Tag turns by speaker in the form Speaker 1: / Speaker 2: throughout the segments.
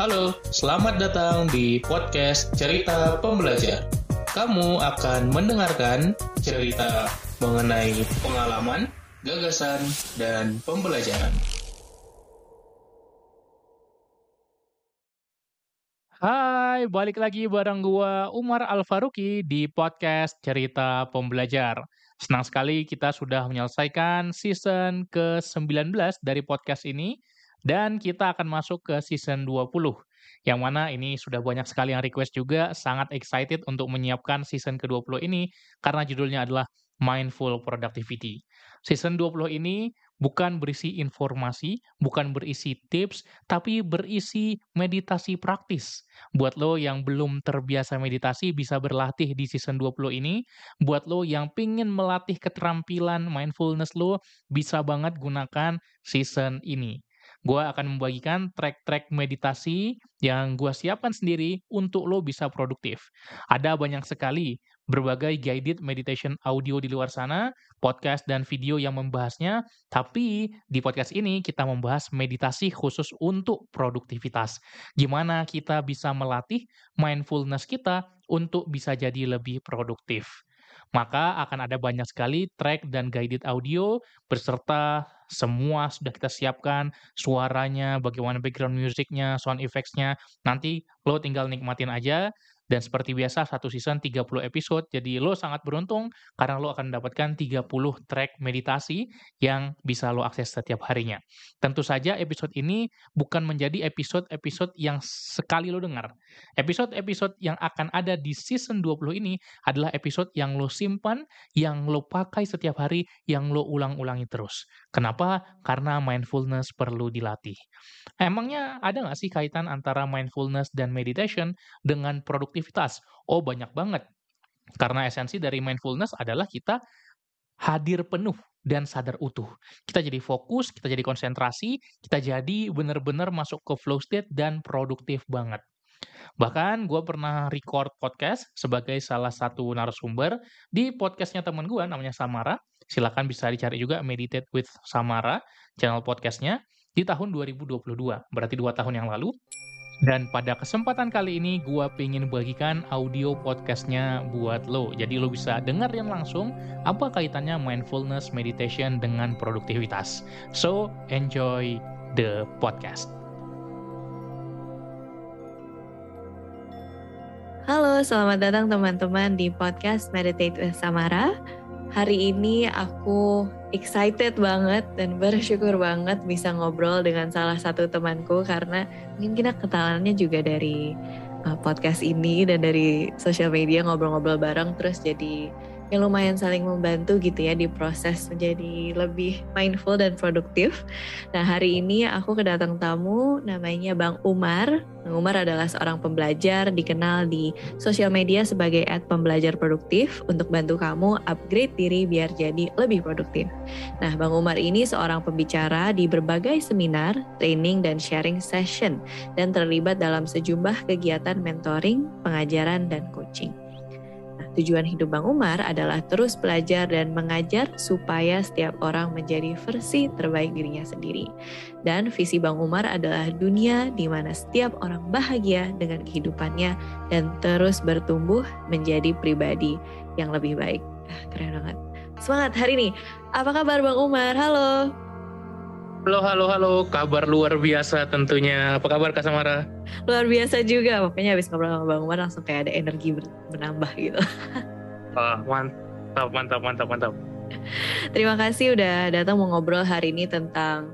Speaker 1: Halo, selamat datang di podcast Cerita Pembelajar. Kamu akan mendengarkan cerita mengenai pengalaman, gagasan, dan pembelajaran.
Speaker 2: Hai, balik lagi bareng gua Umar Al-Faruqi di podcast Cerita Pembelajar. Senang sekali kita sudah menyelesaikan season ke-19 dari podcast ini dan kita akan masuk ke season 20. Yang mana ini sudah banyak sekali yang request juga, sangat excited untuk menyiapkan season ke-20 ini karena judulnya adalah Mindful Productivity. Season 20 ini bukan berisi informasi, bukan berisi tips, tapi berisi meditasi praktis. Buat lo yang belum terbiasa meditasi bisa berlatih di season 20 ini. Buat lo yang pingin melatih keterampilan mindfulness lo, bisa banget gunakan season ini gue akan membagikan track-track meditasi yang gue siapkan sendiri untuk lo bisa produktif. Ada banyak sekali berbagai guided meditation audio di luar sana, podcast dan video yang membahasnya, tapi di podcast ini kita membahas meditasi khusus untuk produktivitas. Gimana kita bisa melatih mindfulness kita untuk bisa jadi lebih produktif maka akan ada banyak sekali track dan guided audio beserta semua sudah kita siapkan suaranya, bagaimana background musiknya, sound effects-nya. Nanti lo tinggal nikmatin aja dan seperti biasa, satu season 30 episode, jadi lo sangat beruntung karena lo akan mendapatkan 30 track meditasi yang bisa lo akses setiap harinya. Tentu saja episode ini bukan menjadi episode-episode yang sekali lo dengar. Episode-episode yang akan ada di season 20 ini adalah episode yang lo simpan, yang lo pakai setiap hari, yang lo ulang-ulangi terus. Kenapa? Karena mindfulness perlu dilatih. Emangnya ada nggak sih kaitan antara mindfulness dan meditation dengan produktivitas. Oh, banyak banget. Karena esensi dari mindfulness adalah kita hadir penuh dan sadar utuh. Kita jadi fokus, kita jadi konsentrasi, kita jadi benar-benar masuk ke flow state dan produktif banget. Bahkan gue pernah record podcast sebagai salah satu narasumber di podcastnya temen gue namanya Samara. Silahkan bisa dicari juga Meditate with Samara, channel podcastnya, di tahun 2022, berarti dua tahun yang lalu. Dan pada kesempatan kali ini gue pengen bagikan audio podcastnya buat lo. Jadi lo bisa dengerin langsung apa kaitannya mindfulness meditation dengan produktivitas. So, enjoy the podcast.
Speaker 3: Halo, selamat datang teman-teman di podcast Meditate with Samara. Hari ini aku excited banget dan bersyukur banget bisa ngobrol dengan salah satu temanku karena mungkin kita ketalannya juga dari uh, podcast ini dan dari sosial media ngobrol-ngobrol bareng terus jadi yang lumayan saling membantu gitu ya di proses menjadi lebih mindful dan produktif. Nah hari ini aku kedatang tamu namanya Bang Umar. Bang Umar adalah seorang pembelajar dikenal di sosial media sebagai ad pembelajar produktif untuk bantu kamu upgrade diri biar jadi lebih produktif. Nah Bang Umar ini seorang pembicara di berbagai seminar, training, dan sharing session dan terlibat dalam sejumlah kegiatan mentoring, pengajaran, dan coaching. Tujuan hidup Bang Umar adalah terus belajar dan mengajar supaya setiap orang menjadi versi terbaik dirinya sendiri. Dan visi Bang Umar adalah dunia di mana setiap orang bahagia dengan kehidupannya dan terus bertumbuh menjadi pribadi yang lebih baik. Ah, keren banget. Semangat hari ini. Apa kabar Bang Umar? Halo.
Speaker 2: Halo, halo, halo. Kabar luar biasa tentunya. Apa kabar Kak Samara?
Speaker 3: Luar biasa juga. Makanya habis ngobrol sama Bang Umar langsung kayak ada energi menambah gitu.
Speaker 2: oh, mantap, mantap, mantap, mantap.
Speaker 3: Terima kasih udah datang mau ngobrol hari ini tentang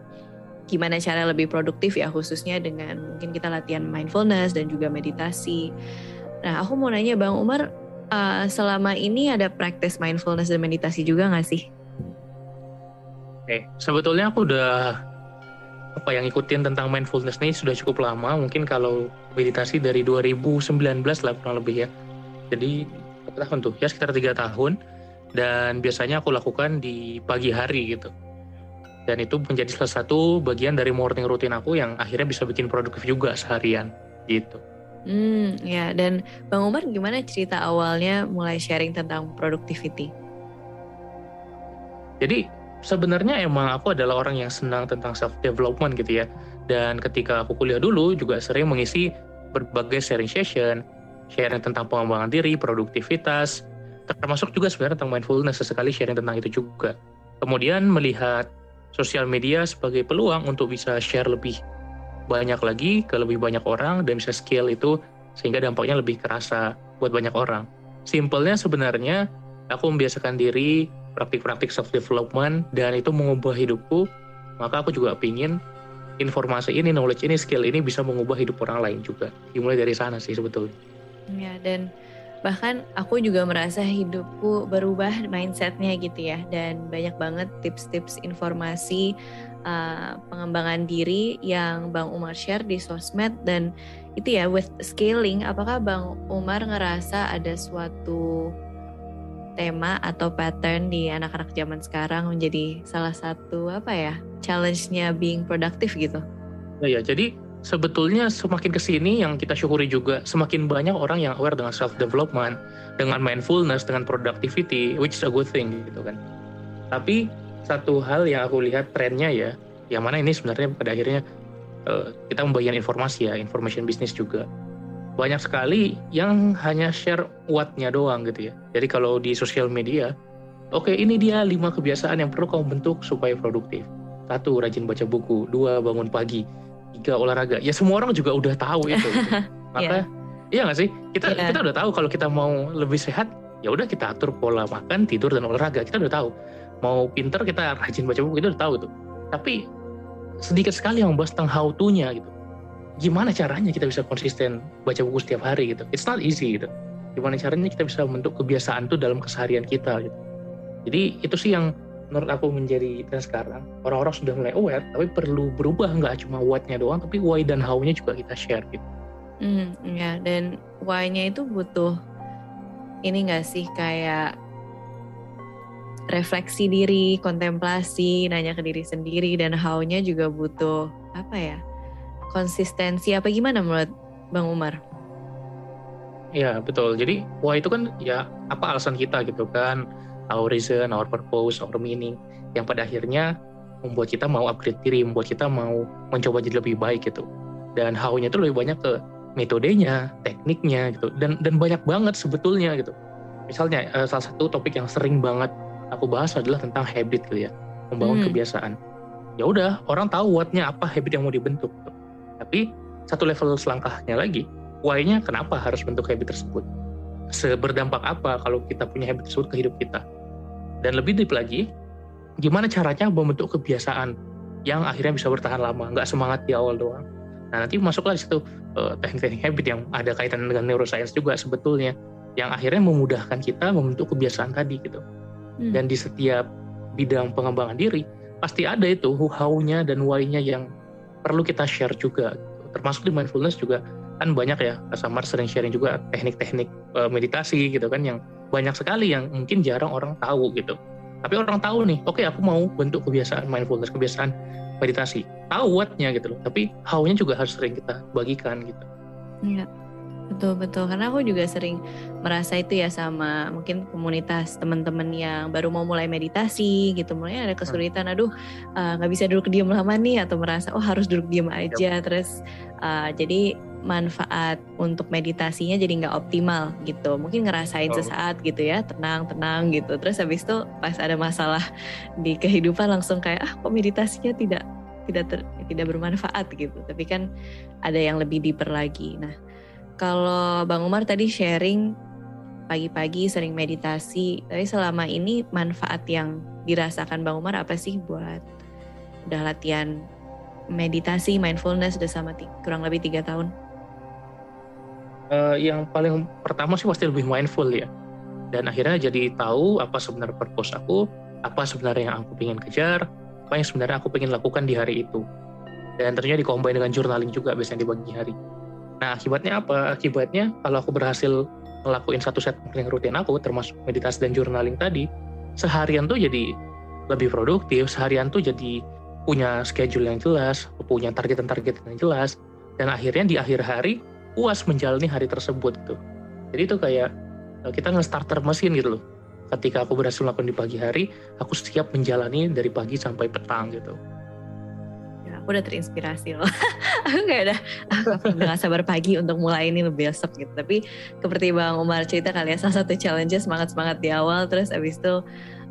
Speaker 3: gimana cara lebih produktif ya khususnya dengan mungkin kita latihan mindfulness dan juga meditasi. Nah aku mau nanya Bang Umar, uh, selama ini ada praktis mindfulness dan meditasi juga nggak sih?
Speaker 2: Oke, sebetulnya aku udah apa yang ikutin tentang mindfulness ini sudah cukup lama. Mungkin kalau meditasi dari 2019 lah kurang lebih ya. Jadi berapa tahun tuh? Ya sekitar tiga tahun. Dan biasanya aku lakukan di pagi hari gitu. Dan itu menjadi salah satu bagian dari morning routine aku yang akhirnya bisa bikin produktif juga seharian gitu.
Speaker 3: Hmm, ya. Dan Bang Umar gimana cerita awalnya mulai sharing tentang productivity?
Speaker 2: Jadi sebenarnya emang aku adalah orang yang senang tentang self development gitu ya. Dan ketika aku kuliah dulu juga sering mengisi berbagai sharing session, sharing tentang pengembangan diri, produktivitas, termasuk juga sebenarnya tentang mindfulness sesekali sharing tentang itu juga. Kemudian melihat sosial media sebagai peluang untuk bisa share lebih banyak lagi ke lebih banyak orang dan bisa scale itu sehingga dampaknya lebih kerasa buat banyak orang. Simpelnya sebenarnya aku membiasakan diri praktik-praktik self development dan itu mengubah hidupku maka aku juga pingin informasi ini knowledge ini skill ini bisa mengubah hidup orang lain juga. Dimulai dari sana sih sebetulnya.
Speaker 3: Ya dan bahkan aku juga merasa hidupku berubah mindsetnya gitu ya. Dan banyak banget tips-tips informasi uh, pengembangan diri yang Bang Umar share di sosmed. Dan itu ya with scaling apakah Bang Umar ngerasa ada suatu tema atau pattern di anak-anak zaman sekarang menjadi salah satu apa ya challenge-nya being productive gitu.
Speaker 2: Ya, ya jadi sebetulnya semakin ke sini yang kita syukuri juga semakin banyak orang yang aware dengan self development, dengan mindfulness, dengan productivity, which is a good thing gitu kan. Tapi satu hal yang aku lihat trennya ya, yang mana ini sebenarnya pada akhirnya uh, kita membagikan informasi ya, information business juga banyak sekali yang hanya share what-nya doang gitu ya. Jadi kalau di sosial media, oke okay, ini dia lima kebiasaan yang perlu kamu bentuk supaya produktif. Satu, rajin baca buku. Dua, bangun pagi. Tiga, olahraga. Ya semua orang juga udah tahu itu. Gitu. Maka, yeah. iya nggak sih? Kita yeah. kita udah tahu kalau kita mau lebih sehat, ya udah kita atur pola makan, tidur dan olahraga. Kita udah tahu. Mau pinter kita rajin baca buku kita udah tahu itu. Tapi sedikit sekali yang membahas tentang how to-nya gitu gimana caranya kita bisa konsisten baca buku setiap hari gitu? It's not easy gitu. Gimana caranya kita bisa membentuk kebiasaan tuh dalam keseharian kita gitu? Jadi itu sih yang menurut aku menjadi tren sekarang. Orang-orang sudah mulai aware tapi perlu berubah. Nggak cuma what-nya doang tapi why dan how-nya juga kita share gitu.
Speaker 3: Hmm ya dan why-nya itu butuh ini nggak sih? Kayak refleksi diri, kontemplasi, nanya ke diri sendiri. Dan how-nya juga butuh apa ya? Konsistensi apa gimana menurut Bang Umar?
Speaker 2: Ya betul. Jadi why itu kan ya apa alasan kita gitu kan, our reason, our purpose, our meaning, yang pada akhirnya membuat kita mau upgrade diri, membuat kita mau mencoba jadi lebih baik gitu. Dan how-nya itu lebih banyak ke metodenya, tekniknya gitu, dan dan banyak banget sebetulnya gitu. Misalnya uh, salah satu topik yang sering banget aku bahas adalah tentang habit gitu ya, membangun hmm. kebiasaan. Ya udah, orang tahu what-nya apa habit yang mau dibentuk. Gitu tapi satu level selangkahnya lagi, why-nya kenapa harus bentuk habit tersebut? Seberdampak apa kalau kita punya habit tersebut ke hidup kita? Dan lebih deep lagi, gimana caranya membentuk kebiasaan yang akhirnya bisa bertahan lama, nggak semangat di awal doang. Nah nanti masuklah di situ uh, teknik-teknik habit yang ada kaitan dengan neuroscience juga sebetulnya, yang akhirnya memudahkan kita membentuk kebiasaan tadi gitu. Hmm. Dan di setiap bidang pengembangan diri, pasti ada itu how-nya dan why-nya yang perlu kita share juga. Termasuk di mindfulness juga kan banyak ya Samar sering sharing juga teknik-teknik uh, meditasi gitu kan yang banyak sekali yang mungkin jarang orang tahu gitu. Tapi orang tahu nih oke okay, aku mau bentuk kebiasaan mindfulness kebiasaan meditasi. Tahu what-nya gitu loh tapi how-nya juga harus sering kita bagikan gitu.
Speaker 3: Iya Betul betul. Karena aku juga sering merasa itu ya sama mungkin komunitas teman-teman yang baru mau mulai meditasi gitu. Mulai ada hmm. kesulitan aduh eh, nggak uh, bisa duduk diam lama nih atau merasa oh harus duduk diam aja. yep. terus uh, jadi manfaat untuk meditasinya jadi nggak optimal gitu. Mungkin ngerasain oh. sesaat gitu ya tenang tenang gitu. Terus habis itu pas ada masalah di kehidupan langsung kayak ah kok meditasinya tidak tidak ter, tidak bermanfaat gitu. Tapi kan ada yang lebih deeper lagi. Nah kalau Bang Umar tadi sharing pagi-pagi sering meditasi, tapi selama ini manfaat yang dirasakan Bang Umar apa sih buat udah latihan meditasi, mindfulness udah sama kurang lebih tiga tahun?
Speaker 2: Uh, yang paling pertama sih pasti lebih mindful ya. Dan akhirnya jadi tahu apa sebenarnya purpose aku, apa sebenarnya yang aku ingin kejar, apa yang sebenarnya aku ingin lakukan di hari itu. Dan ternyata dikombin dengan journaling juga biasanya di pagi hari. Nah akibatnya apa? Akibatnya kalau aku berhasil ngelakuin satu set yang rutin aku, termasuk meditasi dan journaling tadi, seharian tuh jadi lebih produktif, seharian tuh jadi punya schedule yang jelas, punya target-target yang jelas, dan akhirnya di akhir hari puas menjalani hari tersebut tuh. Jadi itu kayak eh, kita nge-starter mesin gitu loh. ketika aku berhasil melakukan di pagi hari aku siap menjalani dari pagi sampai petang gitu
Speaker 3: udah terinspirasi loh. Aku kayak udah aku udah gak sabar pagi untuk mulai ini lebih besok gitu. Tapi seperti bang Umar cerita kali ya salah satu challenge semangat semangat di awal terus abis itu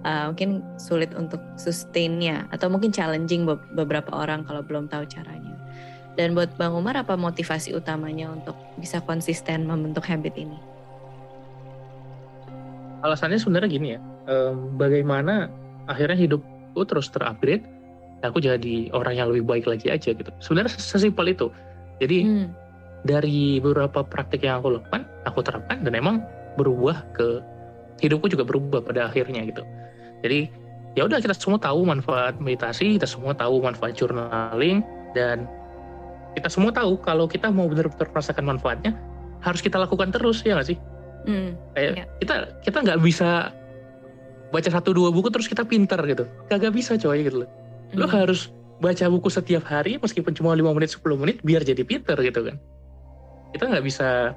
Speaker 3: uh, mungkin sulit untuk sustainnya atau mungkin challenging beberapa orang kalau belum tahu caranya. Dan buat Bang Umar apa motivasi utamanya untuk bisa konsisten membentuk habit ini?
Speaker 2: Alasannya sebenarnya gini ya, um, bagaimana akhirnya hidupku terus terupgrade, aku jadi orang yang lebih baik lagi aja gitu. Sebenarnya sesimpel itu. Jadi hmm. dari beberapa praktik yang aku lakukan, aku terapkan dan emang berubah ke hidupku juga berubah pada akhirnya gitu. Jadi ya udah kita semua tahu manfaat meditasi, kita semua tahu manfaat journaling dan kita semua tahu kalau kita mau benar-benar merasakan manfaatnya harus kita lakukan terus ya nggak sih mm, kayak yeah. kita kita nggak bisa baca satu dua buku terus kita pinter gitu kagak bisa coy gitu loh mm. lo harus baca buku setiap hari meskipun cuma 5 menit 10 menit biar jadi pinter gitu kan. Kita nggak bisa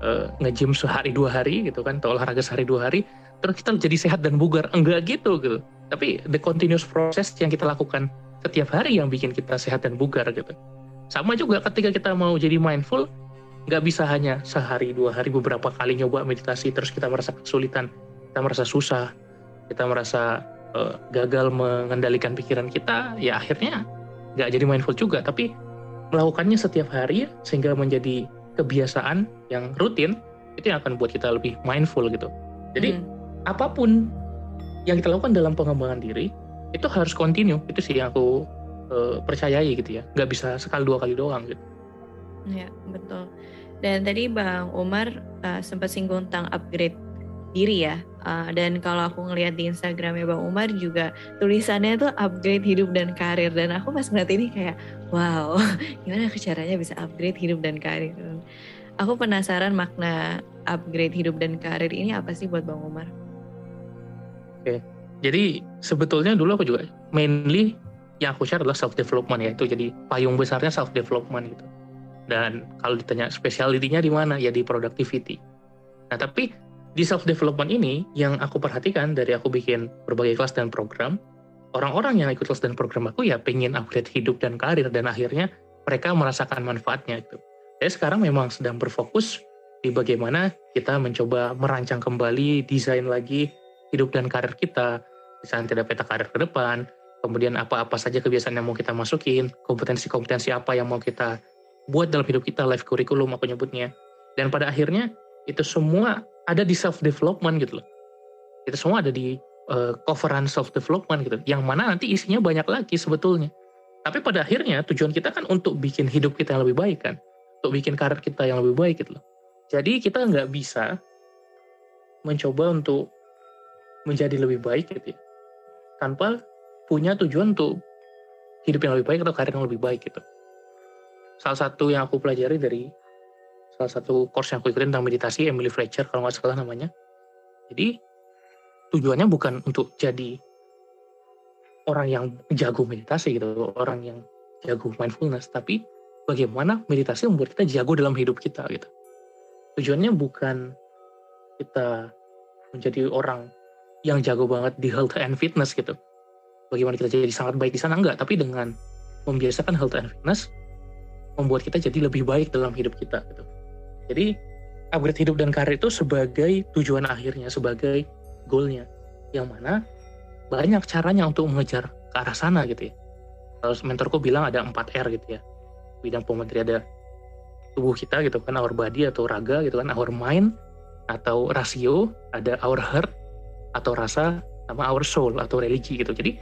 Speaker 2: uh, nge-gym sehari dua hari gitu kan atau olahraga sehari dua hari terus kita jadi sehat dan bugar. Enggak gitu gitu. Tapi the continuous process yang kita lakukan setiap hari yang bikin kita sehat dan bugar gitu. Sama juga ketika kita mau jadi mindful, nggak bisa hanya sehari dua hari beberapa kali nyoba meditasi terus kita merasa kesulitan, kita merasa susah, kita merasa uh, gagal mengendalikan pikiran kita, ya akhirnya nggak jadi mindful juga. Tapi melakukannya setiap hari sehingga menjadi kebiasaan yang rutin itu yang akan buat kita lebih mindful gitu. Jadi hmm. apa pun yang kita lakukan dalam pengembangan diri itu harus continue. Itu sih yang aku uh, percayai gitu ya nggak bisa sekali dua kali doang gitu
Speaker 3: ya betul dan tadi bang Umar uh, sempat singgung tentang upgrade diri ya. Uh, dan kalau aku ngelihat di Instagramnya bang Umar juga tulisannya tuh upgrade hidup dan karir. Dan aku pas ngeliat ini kayak wow gimana caranya bisa upgrade hidup dan karir? Aku penasaran makna upgrade hidup dan karir ini apa sih buat bang Umar?
Speaker 2: Oke, jadi sebetulnya dulu aku juga mainly yang aku share adalah self development ya itu jadi payung besarnya self development gitu. Dan kalau ditanya speciality-nya di mana? Ya di productivity. Nah tapi di self development ini yang aku perhatikan dari aku bikin berbagai kelas dan program orang-orang yang ikut kelas dan program aku ya pengen upgrade hidup dan karir dan akhirnya mereka merasakan manfaatnya itu saya sekarang memang sedang berfokus di bagaimana kita mencoba merancang kembali desain lagi hidup dan karir kita misalnya tidak peta karir ke depan kemudian apa-apa saja kebiasaan yang mau kita masukin, kompetensi-kompetensi apa yang mau kita buat dalam hidup kita, life curriculum aku nyebutnya. Dan pada akhirnya itu semua ada di self development gitu loh. Itu semua ada di uh, coveran self development gitu, yang mana nanti isinya banyak lagi sebetulnya. Tapi pada akhirnya tujuan kita kan untuk bikin hidup kita yang lebih baik kan, untuk bikin karir kita yang lebih baik gitu loh. Jadi kita nggak bisa mencoba untuk menjadi lebih baik gitu ya, tanpa punya tujuan untuk hidup yang lebih baik atau karir yang lebih baik gitu. Salah satu yang aku pelajari dari salah satu course yang aku ikutin tentang meditasi Emily Fletcher kalau nggak salah namanya. Jadi tujuannya bukan untuk jadi orang yang jago meditasi gitu, orang yang jago mindfulness, tapi bagaimana meditasi membuat kita jago dalam hidup kita gitu. Tujuannya bukan kita menjadi orang yang jago banget di health and fitness gitu bagaimana kita jadi sangat baik di sana enggak tapi dengan membiasakan health and fitness membuat kita jadi lebih baik dalam hidup kita gitu jadi upgrade hidup dan karir itu sebagai tujuan akhirnya sebagai goalnya. Yang mana banyak caranya untuk mengejar ke arah sana gitu ya. Kalau mentorku bilang ada 4 R gitu ya. Bidang pemateri ada tubuh kita gitu kan our body atau raga gitu kan our mind atau rasio ada our heart atau rasa sama our soul atau religi gitu. Jadi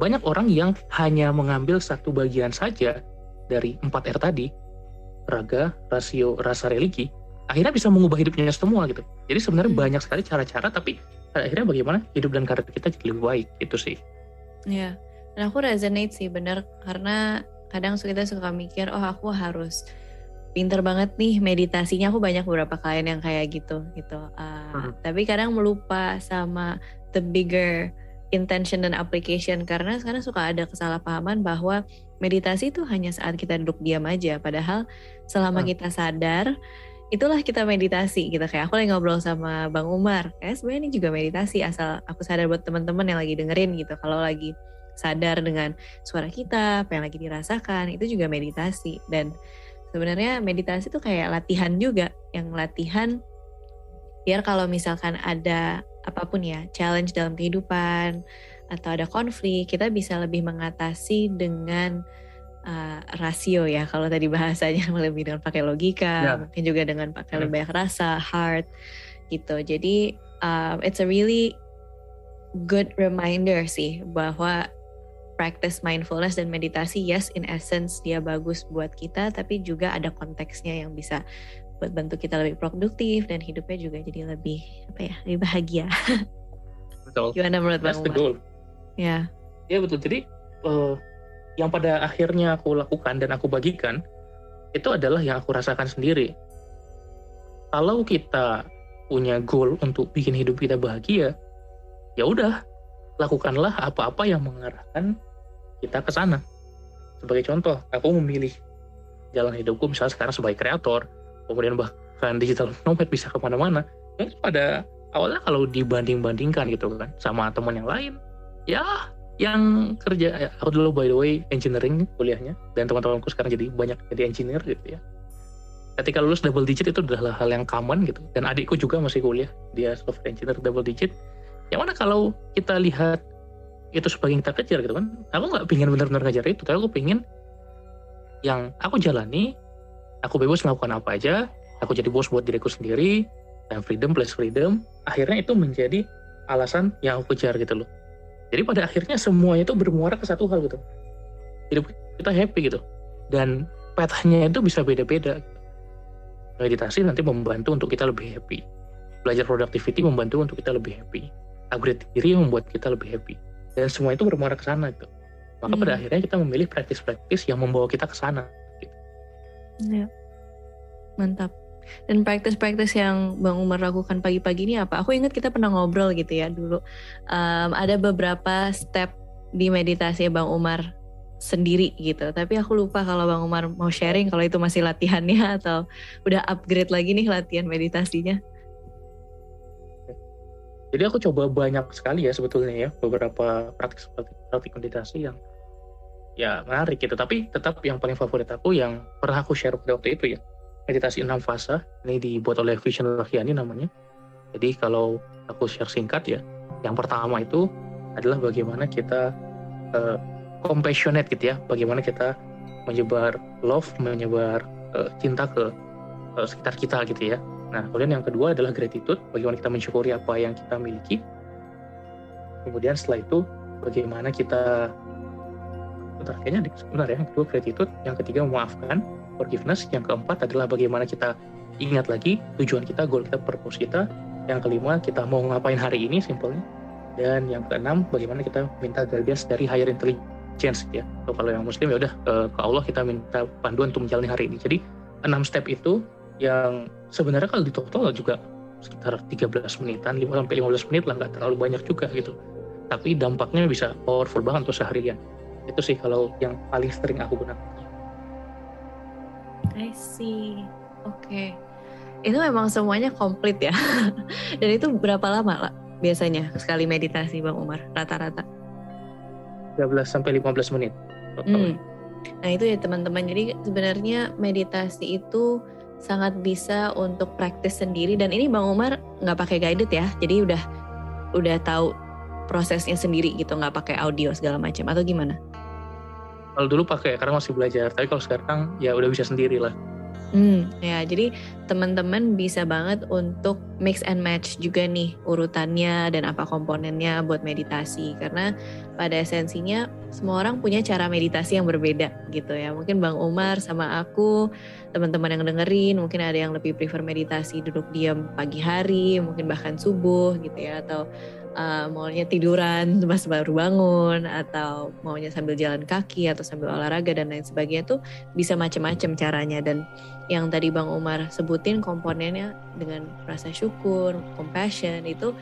Speaker 2: banyak orang yang hanya mengambil satu bagian saja dari 4R tadi, raga, rasio, rasa religi, akhirnya bisa mengubah hidupnya semua gitu. Jadi sebenarnya hmm. banyak sekali cara-cara, tapi akhirnya bagaimana hidup dan karir kita jadi lebih baik, itu sih.
Speaker 3: Iya, dan aku resonate sih benar karena kadang kita suka mikir, oh aku harus pinter banget nih meditasinya aku banyak beberapa klien yang kayak gitu gitu uh, hmm. tapi kadang melupa sama the bigger intention dan application karena sekarang suka ada kesalahpahaman bahwa meditasi itu hanya saat kita duduk diam aja. Padahal selama hmm. kita sadar itulah kita meditasi gitu. Kayak aku lagi ngobrol sama Bang Umar. Kayak sebenarnya ini juga meditasi asal aku sadar buat teman-teman yang lagi dengerin gitu. Kalau lagi sadar dengan suara kita apa yang lagi dirasakan itu juga meditasi. Dan sebenarnya meditasi itu kayak latihan juga. Yang latihan biar kalau misalkan ada apa pun ya challenge dalam kehidupan atau ada konflik kita bisa lebih mengatasi dengan uh, rasio ya kalau tadi bahasanya lebih dengan pakai logika yeah. mungkin juga dengan pakai hmm. lebih banyak rasa heart gitu jadi um, it's a really good reminder sih bahwa practice mindfulness dan meditasi yes in essence dia bagus buat kita tapi juga ada konteksnya yang bisa buat bantu kita lebih produktif dan hidupnya juga jadi lebih apa ya lebih bahagia.
Speaker 2: Betul.
Speaker 3: Gimana menurut Bang Umar?
Speaker 2: Ya. Ya betul. Jadi uh, yang pada akhirnya aku lakukan dan aku bagikan itu adalah yang aku rasakan sendiri. Kalau kita punya goal untuk bikin hidup kita bahagia, ya udah lakukanlah apa-apa yang mengarahkan kita ke sana. Sebagai contoh, aku memilih jalan hidupku misalnya sekarang sebagai kreator, kemudian bahkan digital nomad bisa ke mana-mana. Ya pada awalnya kalau dibanding-bandingkan gitu kan sama teman yang lain, ya yang kerja ya, aku dulu by the way engineering kuliahnya. Dan teman-temanku sekarang jadi banyak jadi engineer gitu ya. Ketika lulus double digit itu adalah hal yang common gitu. Dan adikku juga masih kuliah dia software engineer double digit. Yang mana kalau kita lihat itu sebagai yang kita kejar gitu kan. Aku nggak pingin benar-benar ngejar itu. Tapi aku pingin yang aku jalani aku bebas melakukan apa aja aku jadi bos buat diriku sendiri dan freedom plus freedom akhirnya itu menjadi alasan yang aku kejar gitu loh jadi pada akhirnya semuanya itu bermuara ke satu hal gitu. Hidup kita happy gitu. Dan petanya itu bisa beda-beda. Meditasi nanti membantu untuk kita lebih happy. Belajar productivity membantu untuk kita lebih happy. Upgrade diri membuat kita lebih happy. Dan semua itu bermuara ke sana gitu. Maka hmm. pada akhirnya kita memilih praktis-praktis yang membawa kita ke sana. Gitu.
Speaker 3: Ya. Mantap. Dan praktis-praktis yang Bang Umar lakukan pagi-pagi ini apa? Aku ingat kita pernah ngobrol gitu ya dulu. Um, ada beberapa step di meditasi Bang Umar sendiri gitu. Tapi aku lupa kalau Bang Umar mau sharing kalau itu masih latihannya atau udah upgrade lagi nih latihan meditasinya.
Speaker 2: Jadi aku coba banyak sekali ya sebetulnya ya beberapa praktik praktik meditasi yang ya menarik gitu. Tapi tetap yang paling favorit aku yang pernah aku share pada waktu itu ya meditasi enam fase. Ini dibuat oleh Vision Lahiani namanya. Jadi kalau aku share singkat ya yang pertama itu adalah bagaimana kita uh, compassionate gitu ya. Bagaimana kita menyebar love menyebar uh, cinta ke uh, sekitar kita gitu ya. Nah kemudian yang kedua adalah gratitude. Bagaimana kita mensyukuri apa yang kita miliki. Kemudian setelah itu bagaimana kita bentar kayaknya sebentar ya. Yang kedua gratitude. Yang ketiga memaafkan forgiveness yang keempat adalah bagaimana kita ingat lagi tujuan kita goal kita purpose kita. Yang kelima kita mau ngapain hari ini simpelnya. Dan yang keenam bagaimana kita minta guidance dari higher intelligence ya. So, kalau yang muslim ya udah ke Allah kita minta panduan untuk menjalani hari ini. Jadi enam step itu yang sebenarnya kalau di total juga sekitar 13 menitan 5 sampai 15 menit lah nggak terlalu banyak juga gitu. Tapi dampaknya bisa powerful banget untuk seharian. Itu sih kalau yang paling sering aku gunakan
Speaker 3: I see. Oke. Okay. itu memang semuanya komplit ya. Dan itu berapa lama lah biasanya sekali meditasi Bang Umar? Rata-rata?
Speaker 2: 13 sampai 15 menit.
Speaker 3: Hmm. nah itu ya teman-teman. Jadi sebenarnya meditasi itu sangat bisa untuk praktis sendiri. Dan ini Bang Umar nggak pakai guided ya. Jadi udah udah tahu prosesnya sendiri gitu. Nggak pakai audio segala macam. Atau gimana?
Speaker 2: Kalau dulu pakai karena masih belajar, tapi kalau sekarang ya udah bisa sendiri lah.
Speaker 3: Hmm, ya jadi teman-teman bisa banget untuk mix and match juga nih urutannya dan apa komponennya buat meditasi karena pada esensinya semua orang punya cara meditasi yang berbeda gitu ya. Mungkin Bang Umar sama aku, teman-teman yang dengerin mungkin ada yang lebih prefer meditasi duduk diam pagi hari, mungkin bahkan subuh gitu ya atau uh, maunya tiduran pas baru bangun atau maunya sambil jalan kaki atau sambil olahraga dan lain sebagainya tuh bisa macam-macam caranya dan yang tadi Bang Umar sebutin komponennya dengan rasa syukur, compassion itu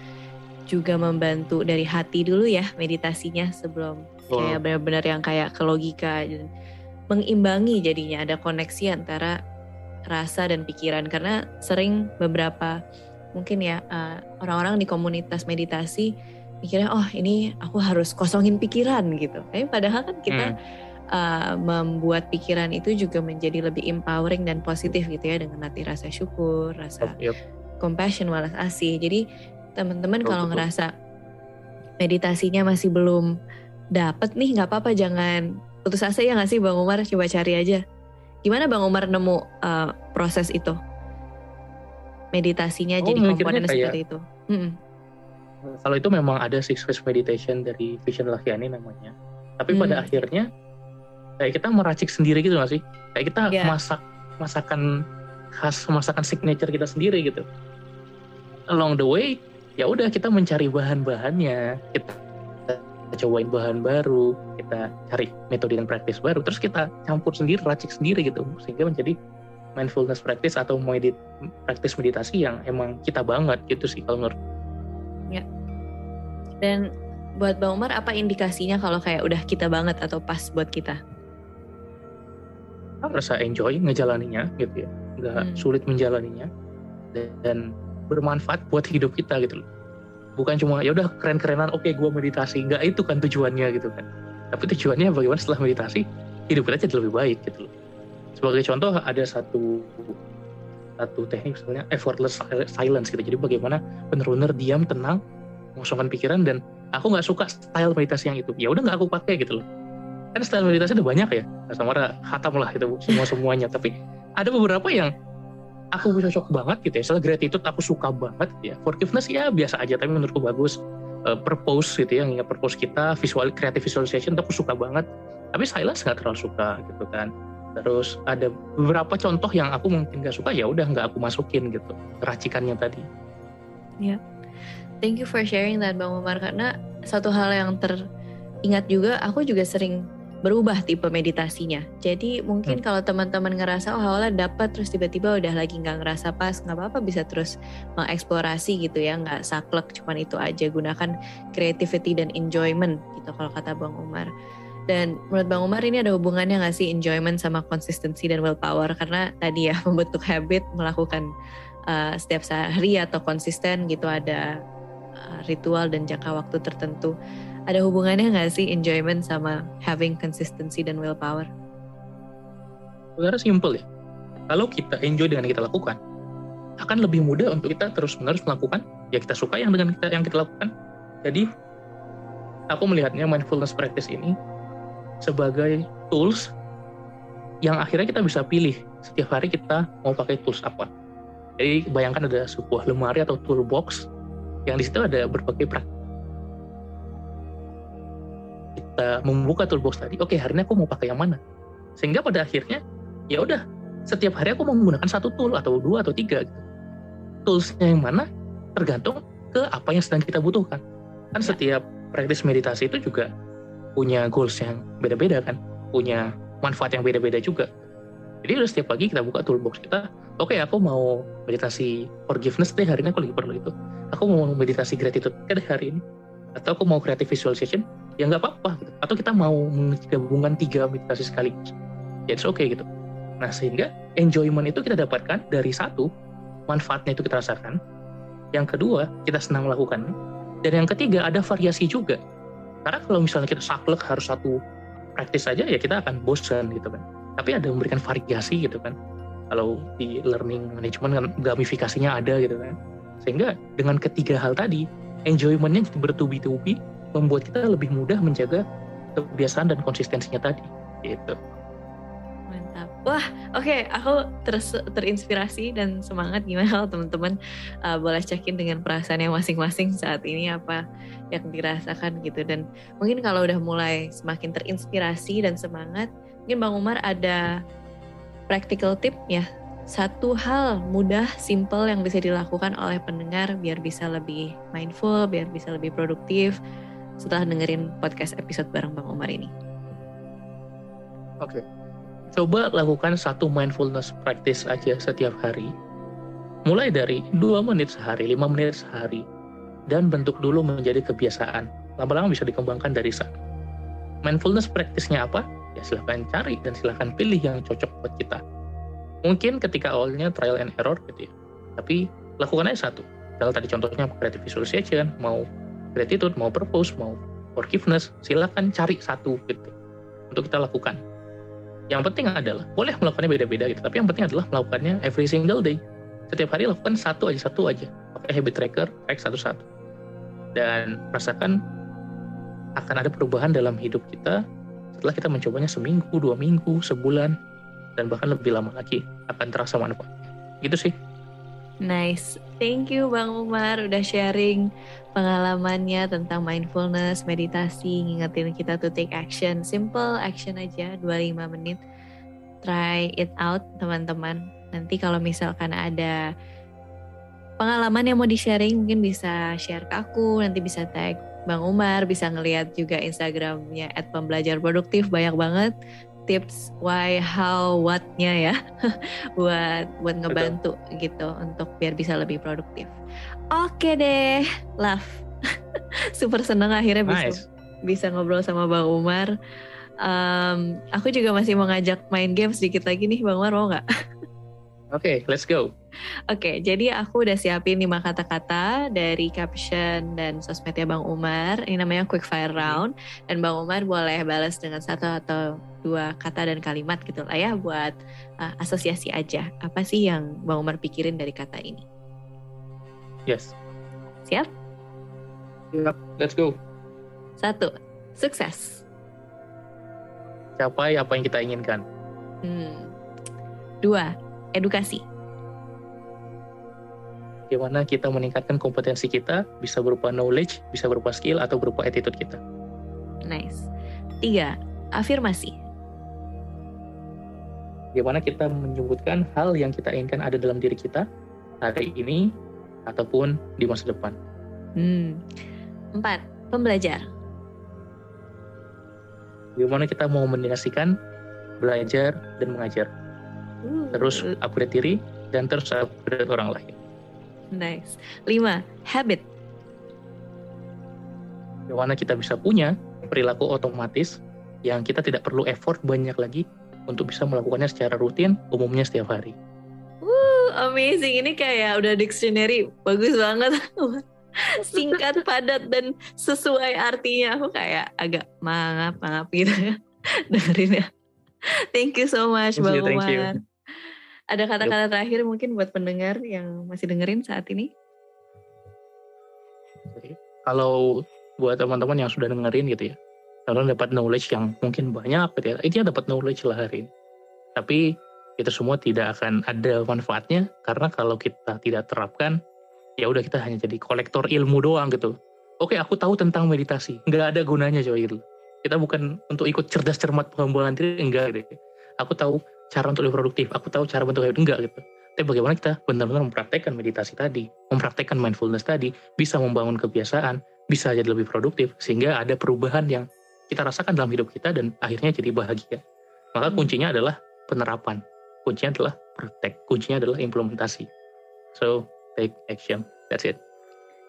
Speaker 3: juga membantu dari hati dulu ya meditasinya sebelum oh. kayak benar-benar yang kayak ke logika dan mengimbangi jadinya ada koneksi antara rasa dan pikiran karena sering beberapa mungkin ya uh, orang-orang di komunitas meditasi mikirnya oh ini aku harus kosongin pikiran gitu. Tapi padahal kan kita hmm. uh, membuat pikiran itu juga menjadi lebih empowering dan positif gitu ya dengan latih rasa syukur, rasa yep. compassion, walas asih. Jadi teman-teman kalau ngerasa meditasinya masih belum dapat nih nggak apa-apa jangan putus asa ya nggak sih Bang Umar coba cari aja. Gimana Bang Umar nemu uh, proses itu? Meditasinya oh, jadi komponen seperti itu. Hmm
Speaker 2: kalau itu memang ada six phase meditation dari Vision Lakiani namanya. Tapi hmm. pada akhirnya kayak kita meracik sendiri gitu gak sih? Kayak kita yeah. masak masakan khas masakan signature kita sendiri gitu. Along the way ya udah kita mencari bahan-bahannya. Kita, kita cobain bahan baru kita cari metode dan praktis baru. Terus kita campur sendiri racik sendiri gitu. Sehingga menjadi mindfulness practice atau medit praktis meditasi yang emang kita banget gitu sih kalau menurut
Speaker 3: Ya. Dan buat Bang Umar apa indikasinya kalau kayak udah kita banget atau pas buat kita?
Speaker 2: Kita merasa enjoy ngejalaninya gitu ya, nggak hmm. sulit menjalaninya dan bermanfaat buat hidup kita gitu loh. Bukan cuma ya udah keren-kerenan, oke okay, gue meditasi, nggak itu kan tujuannya gitu kan. Tapi tujuannya bagaimana setelah meditasi hidup kita jadi lebih baik gitu loh. Sebagai contoh ada satu satu teknik misalnya effortless silence gitu. Jadi bagaimana benar-benar diam, tenang, mengosongkan pikiran dan aku nggak suka style meditasi yang itu. Ya udah nggak aku pakai gitu loh. Kan style meditasi udah banyak ya. Sama hatam lah itu semua semuanya. Tapi ada beberapa yang aku cocok banget gitu ya. Soalnya gratitude aku suka banget ya. Forgiveness ya biasa aja tapi menurutku bagus. Uh, purpose gitu ya, ingat purpose kita, visual creative visualization aku suka banget. Tapi silence nggak terlalu suka gitu kan terus ada beberapa contoh yang aku mungkin gak suka ya udah nggak aku masukin gitu racikannya tadi
Speaker 3: ya yeah. thank you for sharing that bang Umar karena satu hal yang teringat juga aku juga sering berubah tipe meditasinya jadi mungkin hmm. kalau teman-teman ngerasa oh awalnya dapat terus tiba-tiba udah lagi nggak ngerasa pas nggak apa-apa bisa terus mengeksplorasi gitu ya nggak saklek cuman itu aja gunakan creativity dan enjoyment gitu kalau kata bang Umar dan menurut Bang Umar ini ada hubungannya nggak sih enjoyment sama konsistensi dan willpower? Karena tadi ya membentuk habit melakukan uh, setiap sehari atau konsisten gitu ada uh, ritual dan jangka waktu tertentu. Ada hubungannya nggak sih enjoyment sama having consistency dan willpower?
Speaker 2: Sebenarnya simple ya. Kalau kita enjoy dengan yang kita lakukan, akan lebih mudah untuk kita terus-menerus melakukan ya kita suka yang dengan kita yang kita lakukan. Jadi aku melihatnya mindfulness practice ini sebagai tools yang akhirnya kita bisa pilih setiap hari kita mau pakai tools apa. Jadi bayangkan ada sebuah lemari atau toolbox yang di situ ada berbagai praktik. Kita membuka toolbox tadi, oke okay, hari ini aku mau pakai yang mana? Sehingga pada akhirnya ya udah setiap hari aku mau menggunakan satu tool atau dua atau tiga. Gitu. Toolsnya yang mana tergantung ke apa yang sedang kita butuhkan. Kan setiap praktis meditasi itu juga punya goals yang beda-beda kan, punya manfaat yang beda-beda juga. Jadi udah setiap pagi kita buka toolbox kita, oke okay, aku mau meditasi forgiveness deh hari ini aku lagi perlu itu. Aku mau meditasi gratitude deh hari ini. Atau aku mau creative visualization, ya nggak apa-apa. Gitu. Atau kita mau menggabungkan tiga meditasi sekaligus. Ya it's okay gitu. Nah sehingga enjoyment itu kita dapatkan dari satu, manfaatnya itu kita rasakan. Yang kedua, kita senang melakukannya. Dan yang ketiga, ada variasi juga karena kalau misalnya kita saklek harus satu praktis saja ya kita akan bosan gitu kan. Tapi ada memberikan variasi gitu kan. Kalau di learning management kan gamifikasinya ada gitu kan. Sehingga dengan ketiga hal tadi, enjoymentnya bertubi-tubi membuat kita lebih mudah menjaga kebiasaan dan konsistensinya tadi gitu.
Speaker 3: Wah, oke, okay, aku ter terinspirasi dan semangat gimana teman-teman uh, boleh cekin dengan perasaan yang masing-masing saat ini apa yang dirasakan gitu. Dan mungkin kalau udah mulai semakin terinspirasi dan semangat, mungkin Bang Umar ada practical tip ya? Satu hal mudah, simple yang bisa dilakukan oleh pendengar biar bisa lebih mindful, biar bisa lebih produktif setelah dengerin podcast episode bareng Bang Umar ini.
Speaker 2: Oke, okay coba lakukan satu mindfulness practice aja setiap hari. Mulai dari 2 menit sehari, 5 menit sehari, dan bentuk dulu menjadi kebiasaan. Lama-lama bisa dikembangkan dari sana. Mindfulness practice-nya apa? Ya silahkan cari dan silahkan pilih yang cocok buat kita. Mungkin ketika awalnya trial and error gitu ya. Tapi lakukan aja satu. Kalau tadi contohnya creative visualization, mau gratitude, mau purpose, mau forgiveness, silakan cari satu gitu untuk kita lakukan. Yang penting adalah boleh melakukannya beda-beda gitu, tapi yang penting adalah melakukannya every single day. Setiap hari lakukan satu aja satu aja, pakai habit tracker, track satu-satu, dan rasakan akan ada perubahan dalam hidup kita setelah kita mencobanya seminggu, dua minggu, sebulan, dan bahkan lebih lama lagi akan terasa manfaatnya. Gitu sih.
Speaker 3: Nice. Thank you Bang Umar udah sharing pengalamannya tentang mindfulness, meditasi, ngingetin kita to take action. Simple action aja, 25 menit. Try it out teman-teman. Nanti kalau misalkan ada pengalaman yang mau di-sharing mungkin bisa share ke aku, nanti bisa tag Bang Umar, bisa ngeliat juga Instagramnya at pembelajar produktif, banyak banget tips why, how, what-nya ya buat buat ngebantu Betul. gitu untuk biar bisa lebih produktif. Oke deh, love. Super seneng akhirnya bisa nice. bisa ngobrol sama Bang Umar. Um, aku juga masih mau ngajak main game sedikit lagi nih Bang Umar mau nggak?
Speaker 2: Oke, okay, let's go.
Speaker 3: Oke, okay, jadi aku udah siapin lima kata-kata dari caption dan sosmednya Bang Umar. Ini namanya quick fire round. Dan Bang Umar boleh balas dengan satu atau dua kata dan kalimat gitu lah ya buat uh, asosiasi aja. Apa sih yang Bang Umar pikirin dari kata ini?
Speaker 2: Yes.
Speaker 3: Siap?
Speaker 2: Yep, let's go.
Speaker 3: Satu, sukses.
Speaker 2: Capai apa yang kita inginkan.
Speaker 3: Hmm. Dua, edukasi.
Speaker 2: Bagaimana kita meningkatkan kompetensi kita, bisa berupa knowledge, bisa berupa skill, atau berupa attitude kita.
Speaker 3: Nice. Tiga, afirmasi.
Speaker 2: Bagaimana kita menyebutkan hal yang kita inginkan ada dalam diri kita hari ini ataupun di masa depan.
Speaker 3: Hmm. Empat, pembelajar.
Speaker 2: Bagaimana kita mau mendinasikan belajar dan mengajar terus upgrade diri dan terus upgrade orang lain.
Speaker 3: Nice. Lima, habit.
Speaker 2: Bagaimana kita bisa punya perilaku otomatis yang kita tidak perlu effort banyak lagi untuk bisa melakukannya secara rutin, umumnya setiap hari.
Speaker 3: Woo, amazing. Ini kayak udah dictionary. Bagus banget. Singkat, padat, dan sesuai artinya. Aku kayak agak mangap-mangap gitu ya. Dengerin ya. Thank you so much, Bang Umar. Ada kata-kata terakhir mungkin buat pendengar yang masih dengerin saat ini?
Speaker 2: Kalau buat teman-teman yang sudah dengerin gitu ya, kalau dapat knowledge yang mungkin banyak gitu ya, itu dapat knowledge lah hari ini. Tapi itu semua tidak akan ada manfaatnya karena kalau kita tidak terapkan, ya udah kita hanya jadi kolektor ilmu doang gitu. Oke, aku tahu tentang meditasi, nggak ada gunanya coy gitu. Kita bukan untuk ikut cerdas cermat pengembangan diri, enggak gitu. Aku tahu cara untuk lebih produktif, aku tahu cara bentuk hidup enggak gitu. Tapi bagaimana kita benar-benar mempraktekkan meditasi tadi, mempraktekkan mindfulness tadi, bisa membangun kebiasaan, bisa jadi lebih produktif, sehingga ada perubahan yang kita rasakan dalam hidup kita dan akhirnya jadi bahagia. Maka hmm. kuncinya adalah penerapan, kuncinya adalah praktek, kuncinya adalah implementasi. So, take action. That's it.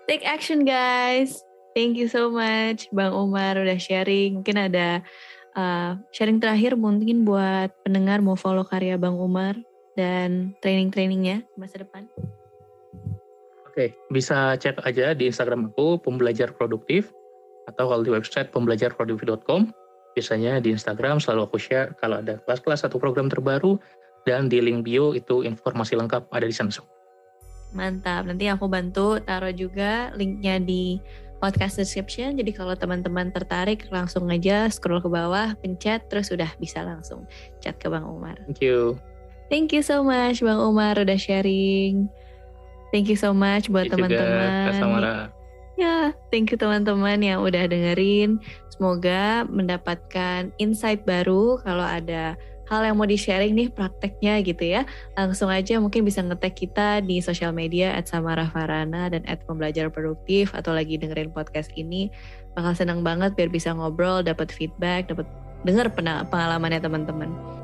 Speaker 3: Take action guys. Thank you so much Bang Umar udah sharing. Mungkin ada uh, sharing terakhir mungkin buat pendengar mau follow karya Bang Umar dan training-trainingnya masa depan?
Speaker 2: Oke, okay, bisa cek aja di Instagram aku pembelajar produktif atau kalau di website pembelajarproduktif.com. Biasanya di Instagram selalu aku share kalau ada kelas-kelas atau program terbaru dan di link bio itu informasi lengkap ada di sana semua.
Speaker 3: Mantap, nanti aku bantu taruh juga linknya di podcast description. Jadi kalau teman-teman tertarik langsung aja scroll ke bawah, pencet terus udah bisa langsung chat ke Bang Umar.
Speaker 2: Thank you.
Speaker 3: Thank you so much Bang Umar udah sharing. Thank you so much buat teman-teman. Ya, thank you teman-teman yang udah dengerin. Semoga mendapatkan insight baru kalau ada hal yang mau di-sharing nih prakteknya gitu ya, langsung aja mungkin bisa ngetek kita di sosial media at Samara Farana dan at Pembelajar Produktif atau lagi dengerin podcast ini. Bakal senang banget biar bisa ngobrol, dapat feedback, dapat dengar pengalamannya teman-teman.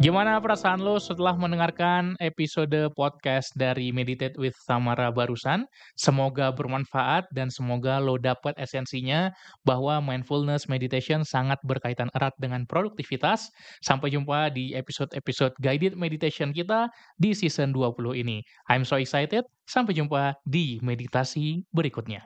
Speaker 2: Gimana perasaan lo setelah mendengarkan episode podcast dari Meditate with Samara barusan? Semoga bermanfaat dan semoga lo dapat esensinya bahwa mindfulness meditation sangat berkaitan erat dengan produktivitas. Sampai jumpa di episode-episode guided meditation kita di season 20 ini. I'm so excited. Sampai jumpa di meditasi berikutnya.